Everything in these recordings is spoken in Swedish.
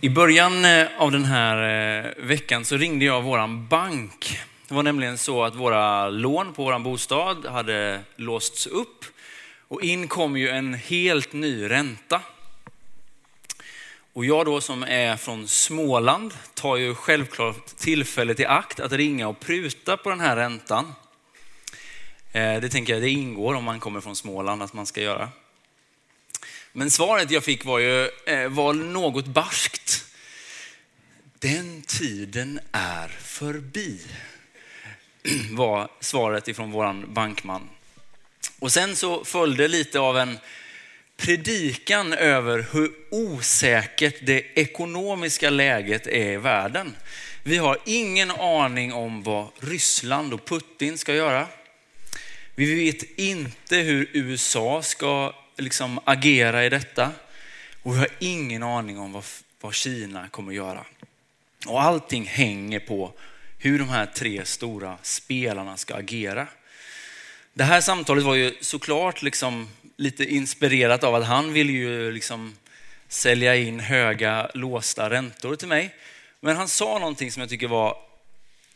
I början eh, av den här eh, veckan så ringde jag våran bank. Det var nämligen så att våra lån på våran bostad hade låsts upp och in kom ju en helt ny ränta. Och jag då som är från Småland tar ju självklart tillfället i akt att ringa och pruta på den här räntan. Eh, det tänker jag, det ingår om man kommer från Småland att man ska göra. Men svaret jag fick var ju eh, var något barskt. Den tiden är förbi, var svaret ifrån vår bankman. Och sen så följde lite av en predikan över hur osäkert det ekonomiska läget är i världen. Vi har ingen aning om vad Ryssland och Putin ska göra. Vi vet inte hur USA ska liksom agera i detta. Och vi har ingen aning om vad, vad Kina kommer att göra. Och allting hänger på hur de här tre stora spelarna ska agera. Det här samtalet var ju såklart liksom lite inspirerat av att han ville ju liksom sälja in höga låsta räntor till mig. Men han sa någonting som jag tycker var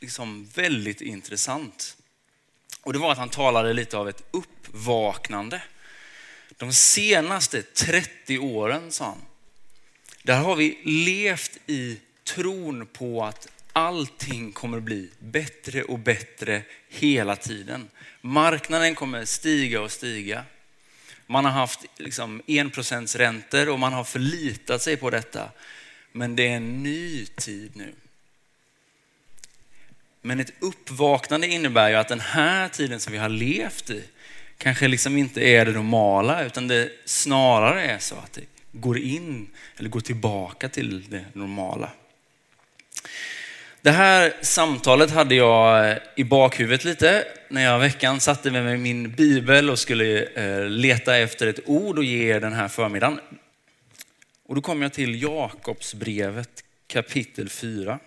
liksom väldigt intressant. Och det var att han talade lite av ett uppvaknande. De senaste 30 åren, sa han, där har vi levt i tron på att allting kommer bli bättre och bättre hela tiden. Marknaden kommer stiga och stiga. Man har haft liksom 1% räntor och man har förlitat sig på detta. Men det är en ny tid nu. Men ett uppvaknande innebär ju att den här tiden som vi har levt i kanske liksom inte är det normala utan det snarare är så att det går in eller går tillbaka till det normala. Det här samtalet hade jag eh, i bakhuvudet lite när jag veckan satte mig med min bibel och skulle eh, leta efter ett ord och ge er den här förmiddagen. Och då kom jag till Jakobsbrevet kapitel 4.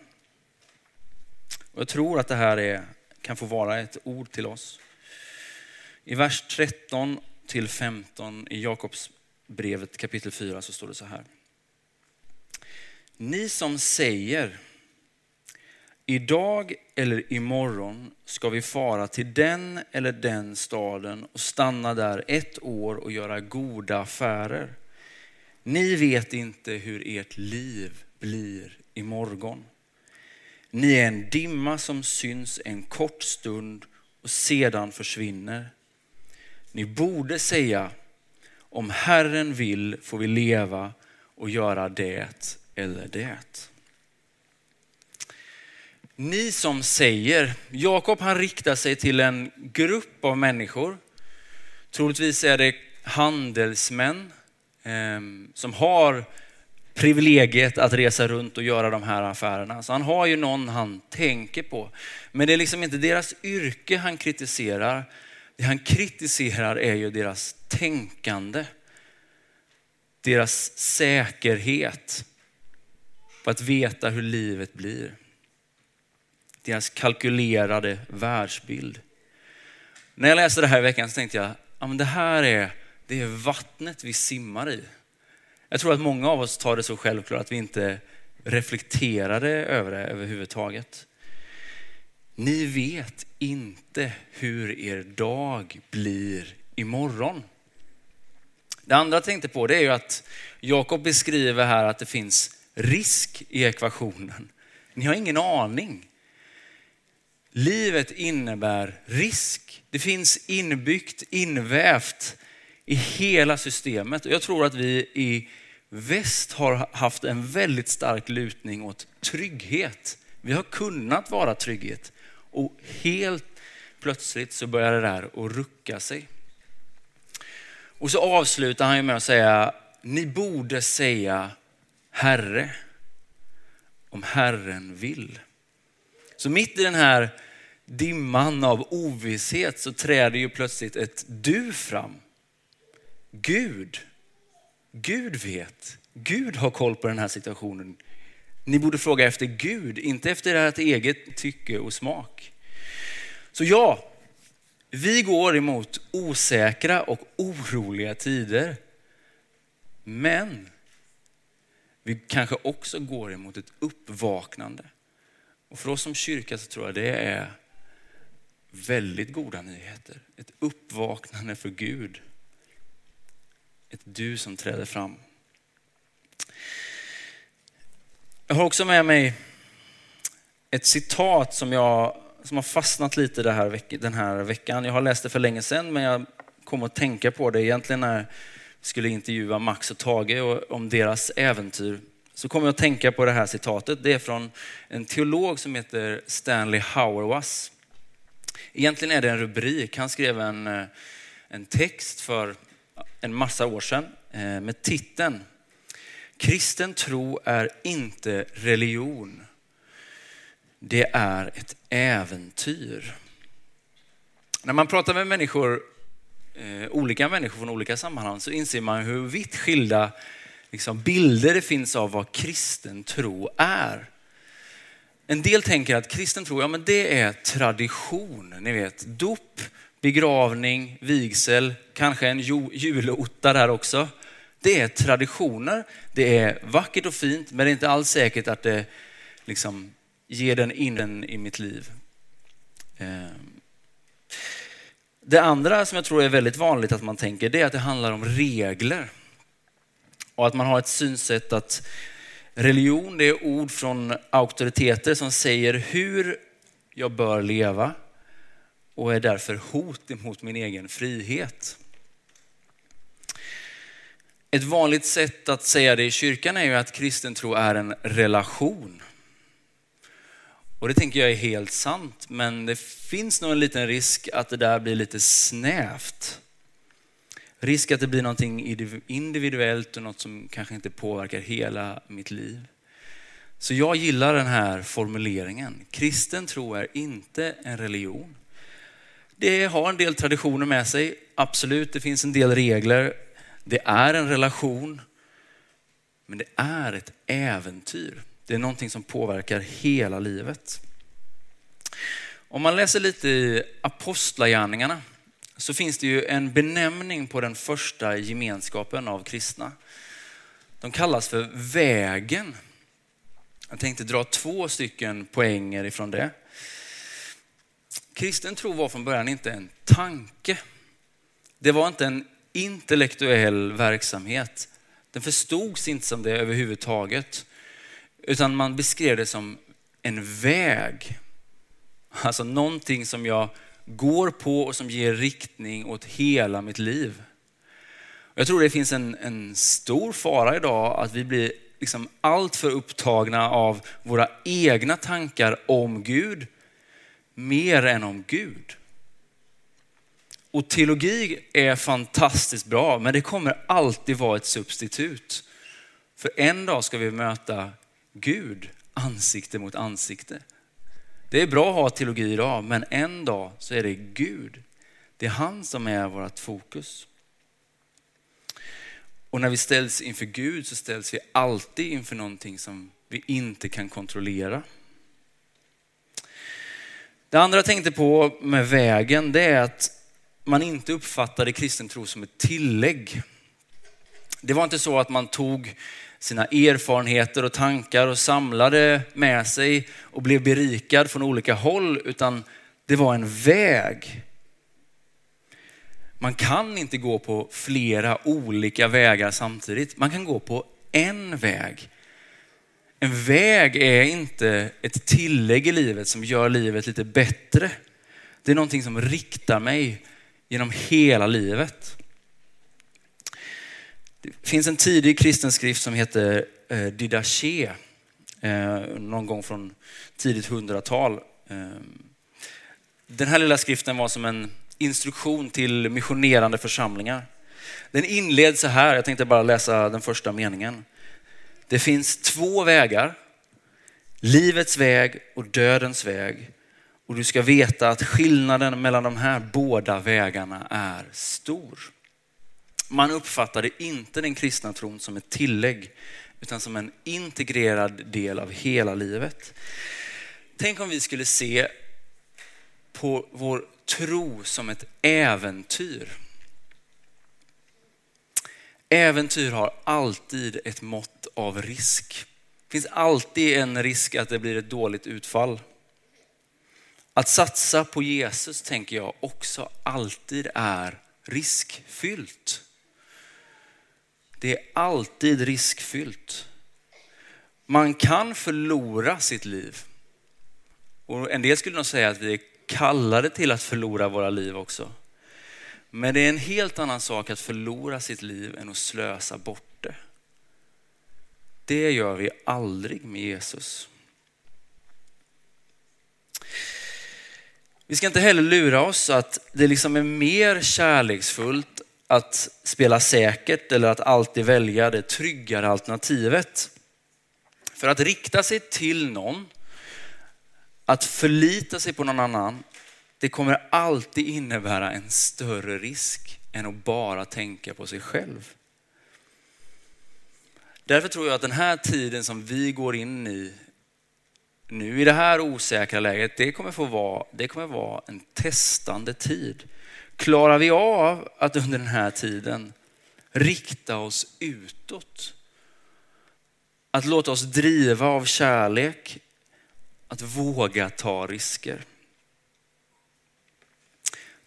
Och jag tror att det här är, kan få vara ett ord till oss. I vers 13 till 15 i Jakobsbrevet kapitel 4 så står det så här. Ni som säger Idag eller imorgon ska vi fara till den eller den staden och stanna där ett år och göra goda affärer. Ni vet inte hur ert liv blir imorgon. Ni är en dimma som syns en kort stund och sedan försvinner. Ni borde säga, om Herren vill får vi leva och göra det eller det. Ni som säger, Jakob han riktar sig till en grupp av människor. Troligtvis är det handelsmän eh, som har privilegiet att resa runt och göra de här affärerna. Så han har ju någon han tänker på. Men det är liksom inte deras yrke han kritiserar. Det han kritiserar är ju deras tänkande. Deras säkerhet på att veta hur livet blir. Deras kalkylerade världsbild. När jag läste det här i veckan så tänkte jag, ja, men det här är, det är vattnet vi simmar i. Jag tror att många av oss tar det så självklart att vi inte reflekterade över det överhuvudtaget. Ni vet inte hur er dag blir imorgon. Det andra jag tänkte på det är ju att Jakob beskriver här att det finns risk i ekvationen. Ni har ingen aning. Livet innebär risk. Det finns inbyggt, invävt i hela systemet. Jag tror att vi i väst har haft en väldigt stark lutning åt trygghet. Vi har kunnat vara trygghet och helt plötsligt så börjar det där att rucka sig. Och så avslutar han med att säga, ni borde säga Herre om Herren vill. Så mitt i den här dimman av ovisshet så träder ju plötsligt ett du fram. Gud, Gud vet. Gud har koll på den här situationen. Ni borde fråga efter Gud, inte efter ert eget tycke och smak. Så ja, vi går emot osäkra och oroliga tider. Men vi kanske också går emot ett uppvaknande. Och för oss som kyrka så tror jag det är väldigt goda nyheter. Ett uppvaknande för Gud. Ett du som träder fram. Jag har också med mig ett citat som, jag, som har fastnat lite det här den här veckan. Jag har läst det för länge sedan men jag kom att tänka på det egentligen när jag skulle intervjua Max och Tage om deras äventyr. Så kom jag att tänka på det här citatet. Det är från en teolog som heter Stanley Hauerwas. Egentligen är det en rubrik. Han skrev en, eh, en text för en massa år sedan eh, med titeln Kristen tro är inte religion. Det är ett äventyr. När man pratar med människor, eh, olika människor från olika sammanhang så inser man hur vitt skilda liksom, bilder det finns av vad kristen tro är. En del tänker att kristen tro, ja men det är tradition. Ni vet, dop, begravning, vigsel, kanske en julotta där också. Det är traditioner, det är vackert och fint, men det är inte alls säkert att det liksom ger den in i mitt liv. Eh. Det andra som jag tror är väldigt vanligt att man tänker, det är att det handlar om regler. Och att man har ett synsätt att religion, det är ord från auktoriteter som säger hur jag bör leva och är därför hot emot min egen frihet. Ett vanligt sätt att säga det i kyrkan är ju att kristen tro är en relation. Och det tänker jag är helt sant, men det finns nog en liten risk att det där blir lite snävt. Risk att det blir någonting individuellt och något som kanske inte påverkar hela mitt liv. Så jag gillar den här formuleringen. Kristen tro är inte en religion. Det har en del traditioner med sig, absolut. Det finns en del regler. Det är en relation, men det är ett äventyr. Det är någonting som påverkar hela livet. Om man läser lite i Apostlagärningarna så finns det ju en benämning på den första gemenskapen av kristna. De kallas för vägen. Jag tänkte dra två stycken poänger ifrån det. Kristen tro var från början inte en tanke. Det var inte en intellektuell verksamhet. Den förstods inte som det överhuvudtaget. Utan man beskrev det som en väg. Alltså någonting som jag går på och som ger riktning åt hela mitt liv. Jag tror det finns en, en stor fara idag att vi blir liksom allt för upptagna av våra egna tankar om Gud mer än om Gud. Och teologi är fantastiskt bra, men det kommer alltid vara ett substitut. För en dag ska vi möta Gud ansikte mot ansikte. Det är bra att ha teologi idag, men en dag så är det Gud. Det är han som är vårt fokus. Och när vi ställs inför Gud så ställs vi alltid inför någonting som vi inte kan kontrollera. Det andra jag tänkte på med vägen, det är att man inte uppfattade kristen tro som ett tillägg. Det var inte så att man tog sina erfarenheter och tankar och samlade med sig och blev berikad från olika håll, utan det var en väg. Man kan inte gå på flera olika vägar samtidigt. Man kan gå på en väg. En väg är inte ett tillägg i livet som gör livet lite bättre. Det är någonting som riktar mig genom hela livet. Det finns en tidig kristen skrift som heter eh, Didache, eh, någon gång från tidigt hundratal. Eh, den här lilla skriften var som en instruktion till missionerande församlingar. Den inleds så här, jag tänkte bara läsa den första meningen. Det finns två vägar, livets väg och dödens väg. Och du ska veta att skillnaden mellan de här båda vägarna är stor. Man uppfattade inte den kristna tron som ett tillägg utan som en integrerad del av hela livet. Tänk om vi skulle se på vår tro som ett äventyr. Äventyr har alltid ett mått av risk. Det finns alltid en risk att det blir ett dåligt utfall. Att satsa på Jesus tänker jag också alltid är riskfyllt. Det är alltid riskfyllt. Man kan förlora sitt liv. Och en del skulle nog säga att vi är kallade till att förlora våra liv också. Men det är en helt annan sak att förlora sitt liv än att slösa bort det. Det gör vi aldrig med Jesus. Vi ska inte heller lura oss att det liksom är mer kärleksfullt att spela säkert eller att alltid välja det tryggare alternativet. För att rikta sig till någon, att förlita sig på någon annan, det kommer alltid innebära en större risk än att bara tänka på sig själv. Därför tror jag att den här tiden som vi går in i nu i det här osäkra läget, det kommer få vara, det kommer vara en testande tid. Klarar vi av att under den här tiden rikta oss utåt? Att låta oss driva av kärlek, att våga ta risker.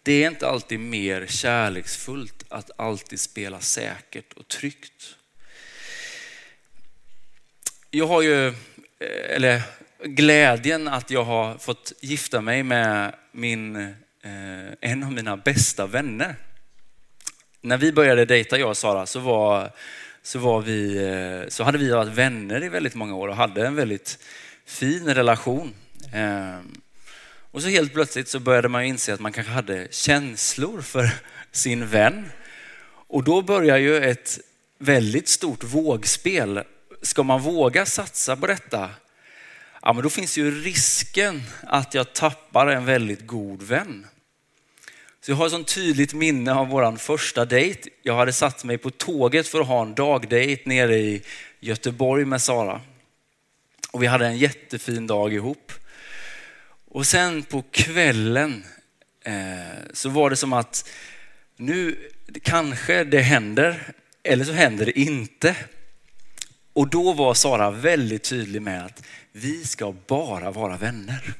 Det är inte alltid mer kärleksfullt att alltid spela säkert och tryggt. Jag har ju, eh, eller glädjen att jag har fått gifta mig med min, eh, en av mina bästa vänner. När vi började dejta jag och Sara så, var, så, var vi, eh, så hade vi varit vänner i väldigt många år och hade en väldigt fin relation. Eh, och så helt plötsligt så började man inse att man kanske hade känslor för sin vän. Och då börjar ju ett väldigt stort vågspel. Ska man våga satsa på detta ja men då finns ju risken att jag tappar en väldigt god vän. Så jag har ett sånt tydligt minne av vår första dejt. Jag hade satt mig på tåget för att ha en dagdejt nere i Göteborg med Sara. Och vi hade en jättefin dag ihop. Och sen på kvällen eh, så var det som att nu kanske det händer eller så händer det inte. Och då var Sara väldigt tydlig med att vi ska bara vara vänner.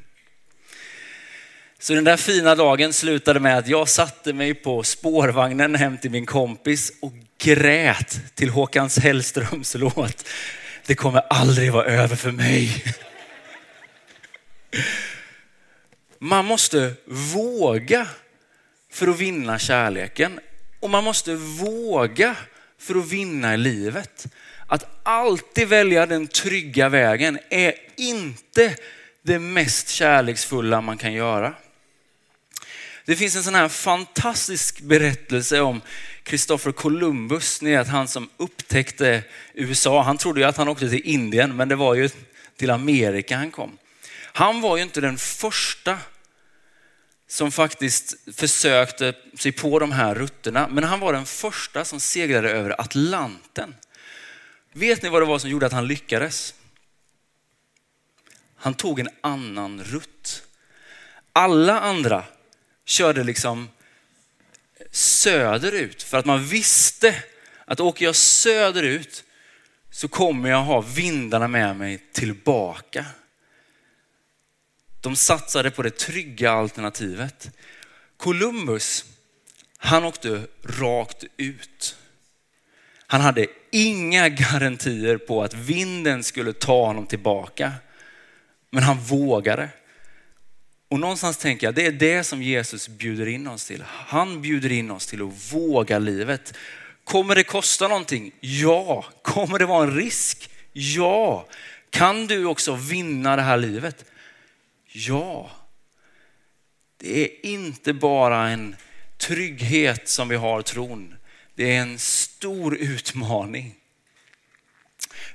Så den där fina dagen slutade med att jag satte mig på spårvagnen hem till min kompis och grät till Håkans Hellströms låt. Det kommer aldrig vara över för mig. Man måste våga för att vinna kärleken och man måste våga för att vinna i livet. Att alltid välja den trygga vägen är inte det mest kärleksfulla man kan göra. Det finns en sån här fantastisk berättelse om Kristoffer Columbus, ni vet han som upptäckte USA. Han trodde ju att han åkte till Indien, men det var ju till Amerika han kom. Han var ju inte den första som faktiskt försökte sig på de här rutterna, men han var den första som seglade över Atlanten. Vet ni vad det var som gjorde att han lyckades? Han tog en annan rutt. Alla andra körde liksom söderut för att man visste att åker jag söderut så kommer jag ha vindarna med mig tillbaka. De satsade på det trygga alternativet. Columbus, han åkte rakt ut. Han hade inga garantier på att vinden skulle ta honom tillbaka. Men han vågade. Och någonstans tänker jag, det är det som Jesus bjuder in oss till. Han bjuder in oss till att våga livet. Kommer det kosta någonting? Ja. Kommer det vara en risk? Ja. Kan du också vinna det här livet? Ja. Det är inte bara en trygghet som vi har tron. Det är en stor utmaning.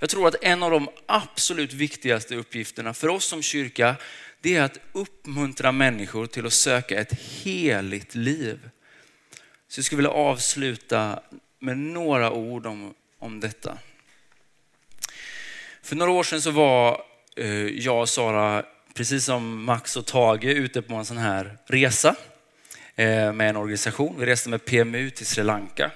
Jag tror att en av de absolut viktigaste uppgifterna för oss som kyrka, det är att uppmuntra människor till att söka ett heligt liv. Så jag skulle vilja avsluta med några ord om, om detta. För några år sedan så var eh, jag och Sara, precis som Max och Tage, ute på en sån här resa eh, med en organisation. Vi reste med PMU till Sri Lanka.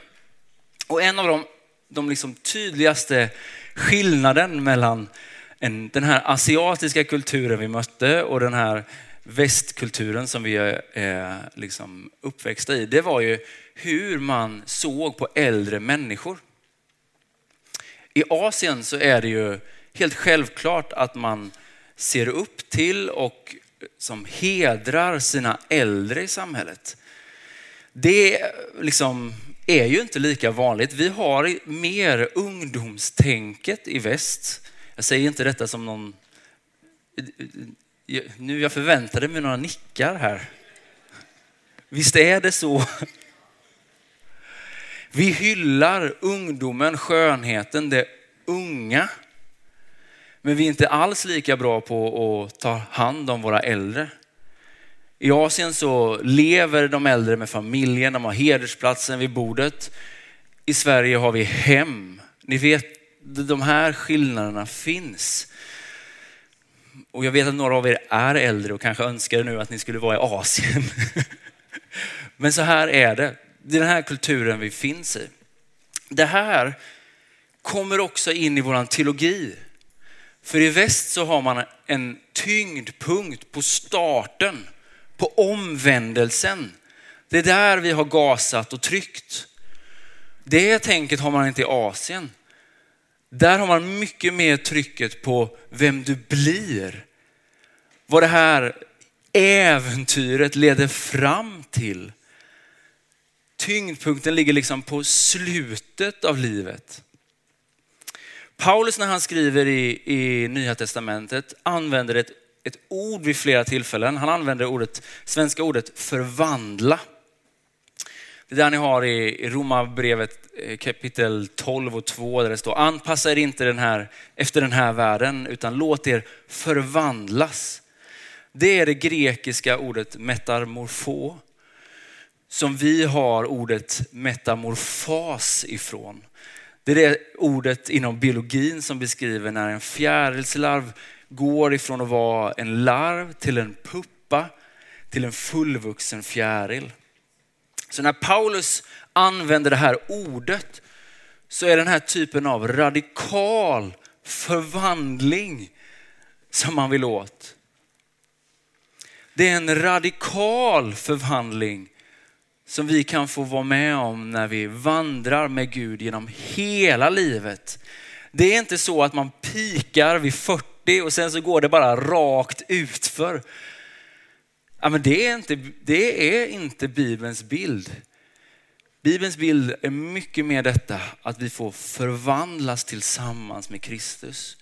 Och en av de de liksom tydligaste skillnaden mellan en, den här asiatiska kulturen vi mötte och den här västkulturen som vi är liksom uppväxta i, det var ju hur man såg på äldre människor. I Asien så är det ju helt självklart att man ser upp till och eh, som hedrar sina äldre i samhället. Det liksom är ju inte lika vanligt. Vi har mer ungdomstänket i väst. Jag säger inte detta som någon... Nu jag förväntade mig några nickar här. Visst är det så? Vi hyllar ungdomen, skönheten, det unga. Men vi är inte alls lika bra på att ta hand om våra äldre. I Asien så lever de äldre med familjen, de har hedersplatsen vid bordet. I Sverige har vi hem. Ni vet, de här skillnaderna finns. Och jag vet att några av er är äldre och kanske önskar nu att ni skulle vara i Asien. Men så här är det. Det är den här kulturen vi finns i. Det här kommer också in i våran teologi. För i väst så har man en tyngdpunkt på starten, på omvändelsen. Det är där vi har gasat och tryckt. Det tänket har man inte i Asien. Där har man mycket mer trycket på vem du blir. Vad det här äventyret leder fram till. Tyngdpunkten ligger liksom på slutet av livet. Paulus när han skriver i, i Nya Testamentet använder ett, ett ord vid flera tillfällen. Han använder ordet, svenska ordet förvandla. Det där ni har i, Romarbrevet eh, kapitel 12 och 2 där det står anpassa er inte den här, efter den här världen utan låt er förvandlas. Det är det grekiska ordet metamorfo som vi har ordet metamorfas ifrån. Det är det ordet inom biologin som beskriver när en fjärilslarv går ifrån att vara en larv till en puppa till en fullvuxen fjäril. Så när Paulus använder det här ordet så är den här typen av radikal förvandling som man vill åt. Det är en radikal förvandling som vi kan få vara med om när vi vandrar med Gud genom hela livet. Det är inte så att man pikar vid 40 och sen så går det bara rakt utför. Ja, men det, är inte, det är inte Bibelns bild. Bibelns bild är mycket mer detta att vi får förvandlas tillsammans med Kristus.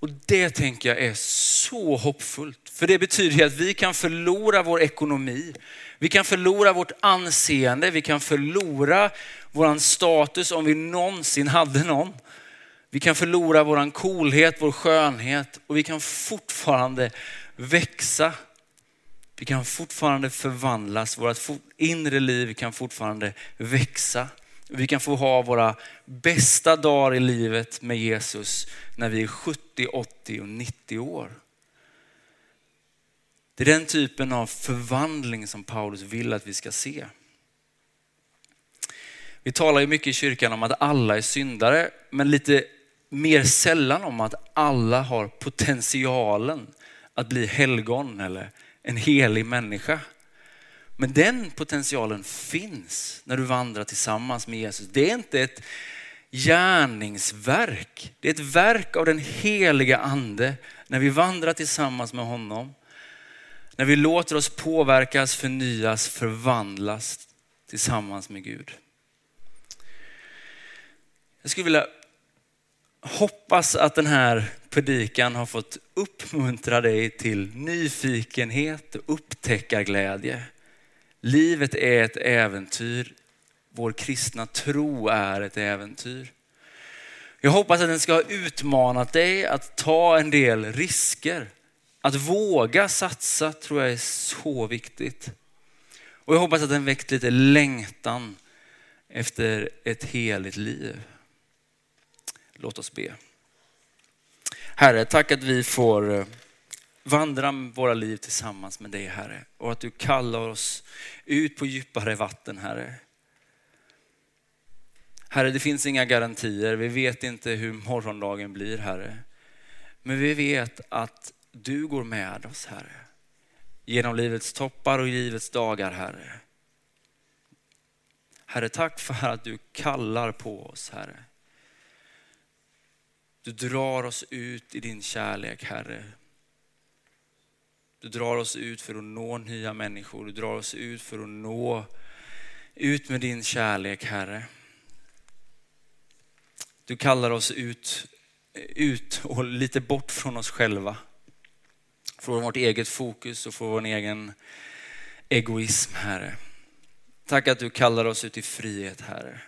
Och det tänker jag är så hoppfullt. För det betyder att vi kan förlora vår ekonomi. Vi kan förlora vårt anseende, vi kan förlora vår status om vi någonsin hade någon. Vi kan förlora vår coolhet, vår skönhet och vi kan fortfarande växa. Vi kan fortfarande förvandlas, vårt inre liv kan fortfarande växa. Vi kan få ha våra bästa dagar i livet med Jesus när vi är 70, 80 och 90 år. Det är den typen av förvandling som Paulus vill att vi ska se. Vi talar ju mycket i kyrkan om att alla är syndare, men lite mer sällan om att alla har potentialen att bli helgon eller en helig människa. Men den potentialen finns när du vandrar tillsammans med Jesus. Det är inte ett gärningsverk. Det är ett verk av den heliga ande när vi vandrar tillsammans med honom. När vi låter oss påverkas, förnyas, förvandlas tillsammans med Gud. Jag skulle vilja hoppas att den här predikan har fått uppmuntra dig till nyfikenhet och upptäckarglädje. Livet är ett äventyr. Vår kristna tro är ett äventyr. Jag hoppas att den ska ha utmanat dig att ta en del risker. Att våga satsa tror jag är så viktigt. Och jag hoppas att den väckt lite längtan efter ett heligt liv. Låt oss be. Herre, tack att vi får eh, vandra våra liv tillsammans med dig Herre och att du kallar oss ut på djupare vatten Herre. Herre, det finns inga garantier. Vi vet inte hur morgondagen blir, Herre. Men vi vet att du går med oss, Herre. Genom livets toppar och livets dagar, Herre. Herre, tack för att du kallar på oss, Herre. Du drar oss ut i din kärlek, Herre. Du drar oss ut för att nå nya människor. Du drar oss ut för att nå ut med din kärlek, Herre. Du kallar oss ut, ut och lite bort från oss själva. Från vårt eget fokus och från vår egen egoism, Herre. Tack att du kallar oss ut i frihet, Herre.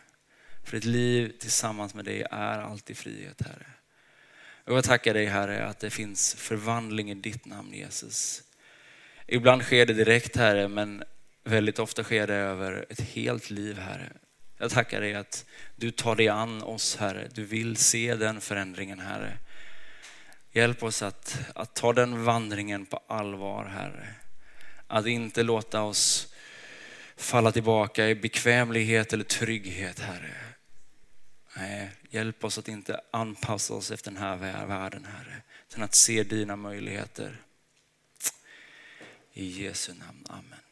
För ett liv tillsammans med dig är alltid frihet, Herre. Och jag tackar dig Herre att det finns förvandling i ditt namn Jesus. Ibland sker det direkt Herre, men väldigt ofta sker det över ett helt liv Herre. Jag tackar dig att du tar dig an oss Herre. Du vill se den förändringen Herre. Hjälp oss att, att ta den vandringen på allvar Herre. Att inte låta oss falla tillbaka i bekvämlighet eller trygghet Herre. Nej, hjälp oss att inte anpassa oss efter den här världen Herre. Utan att se dina möjligheter. I Jesu namn, Amen.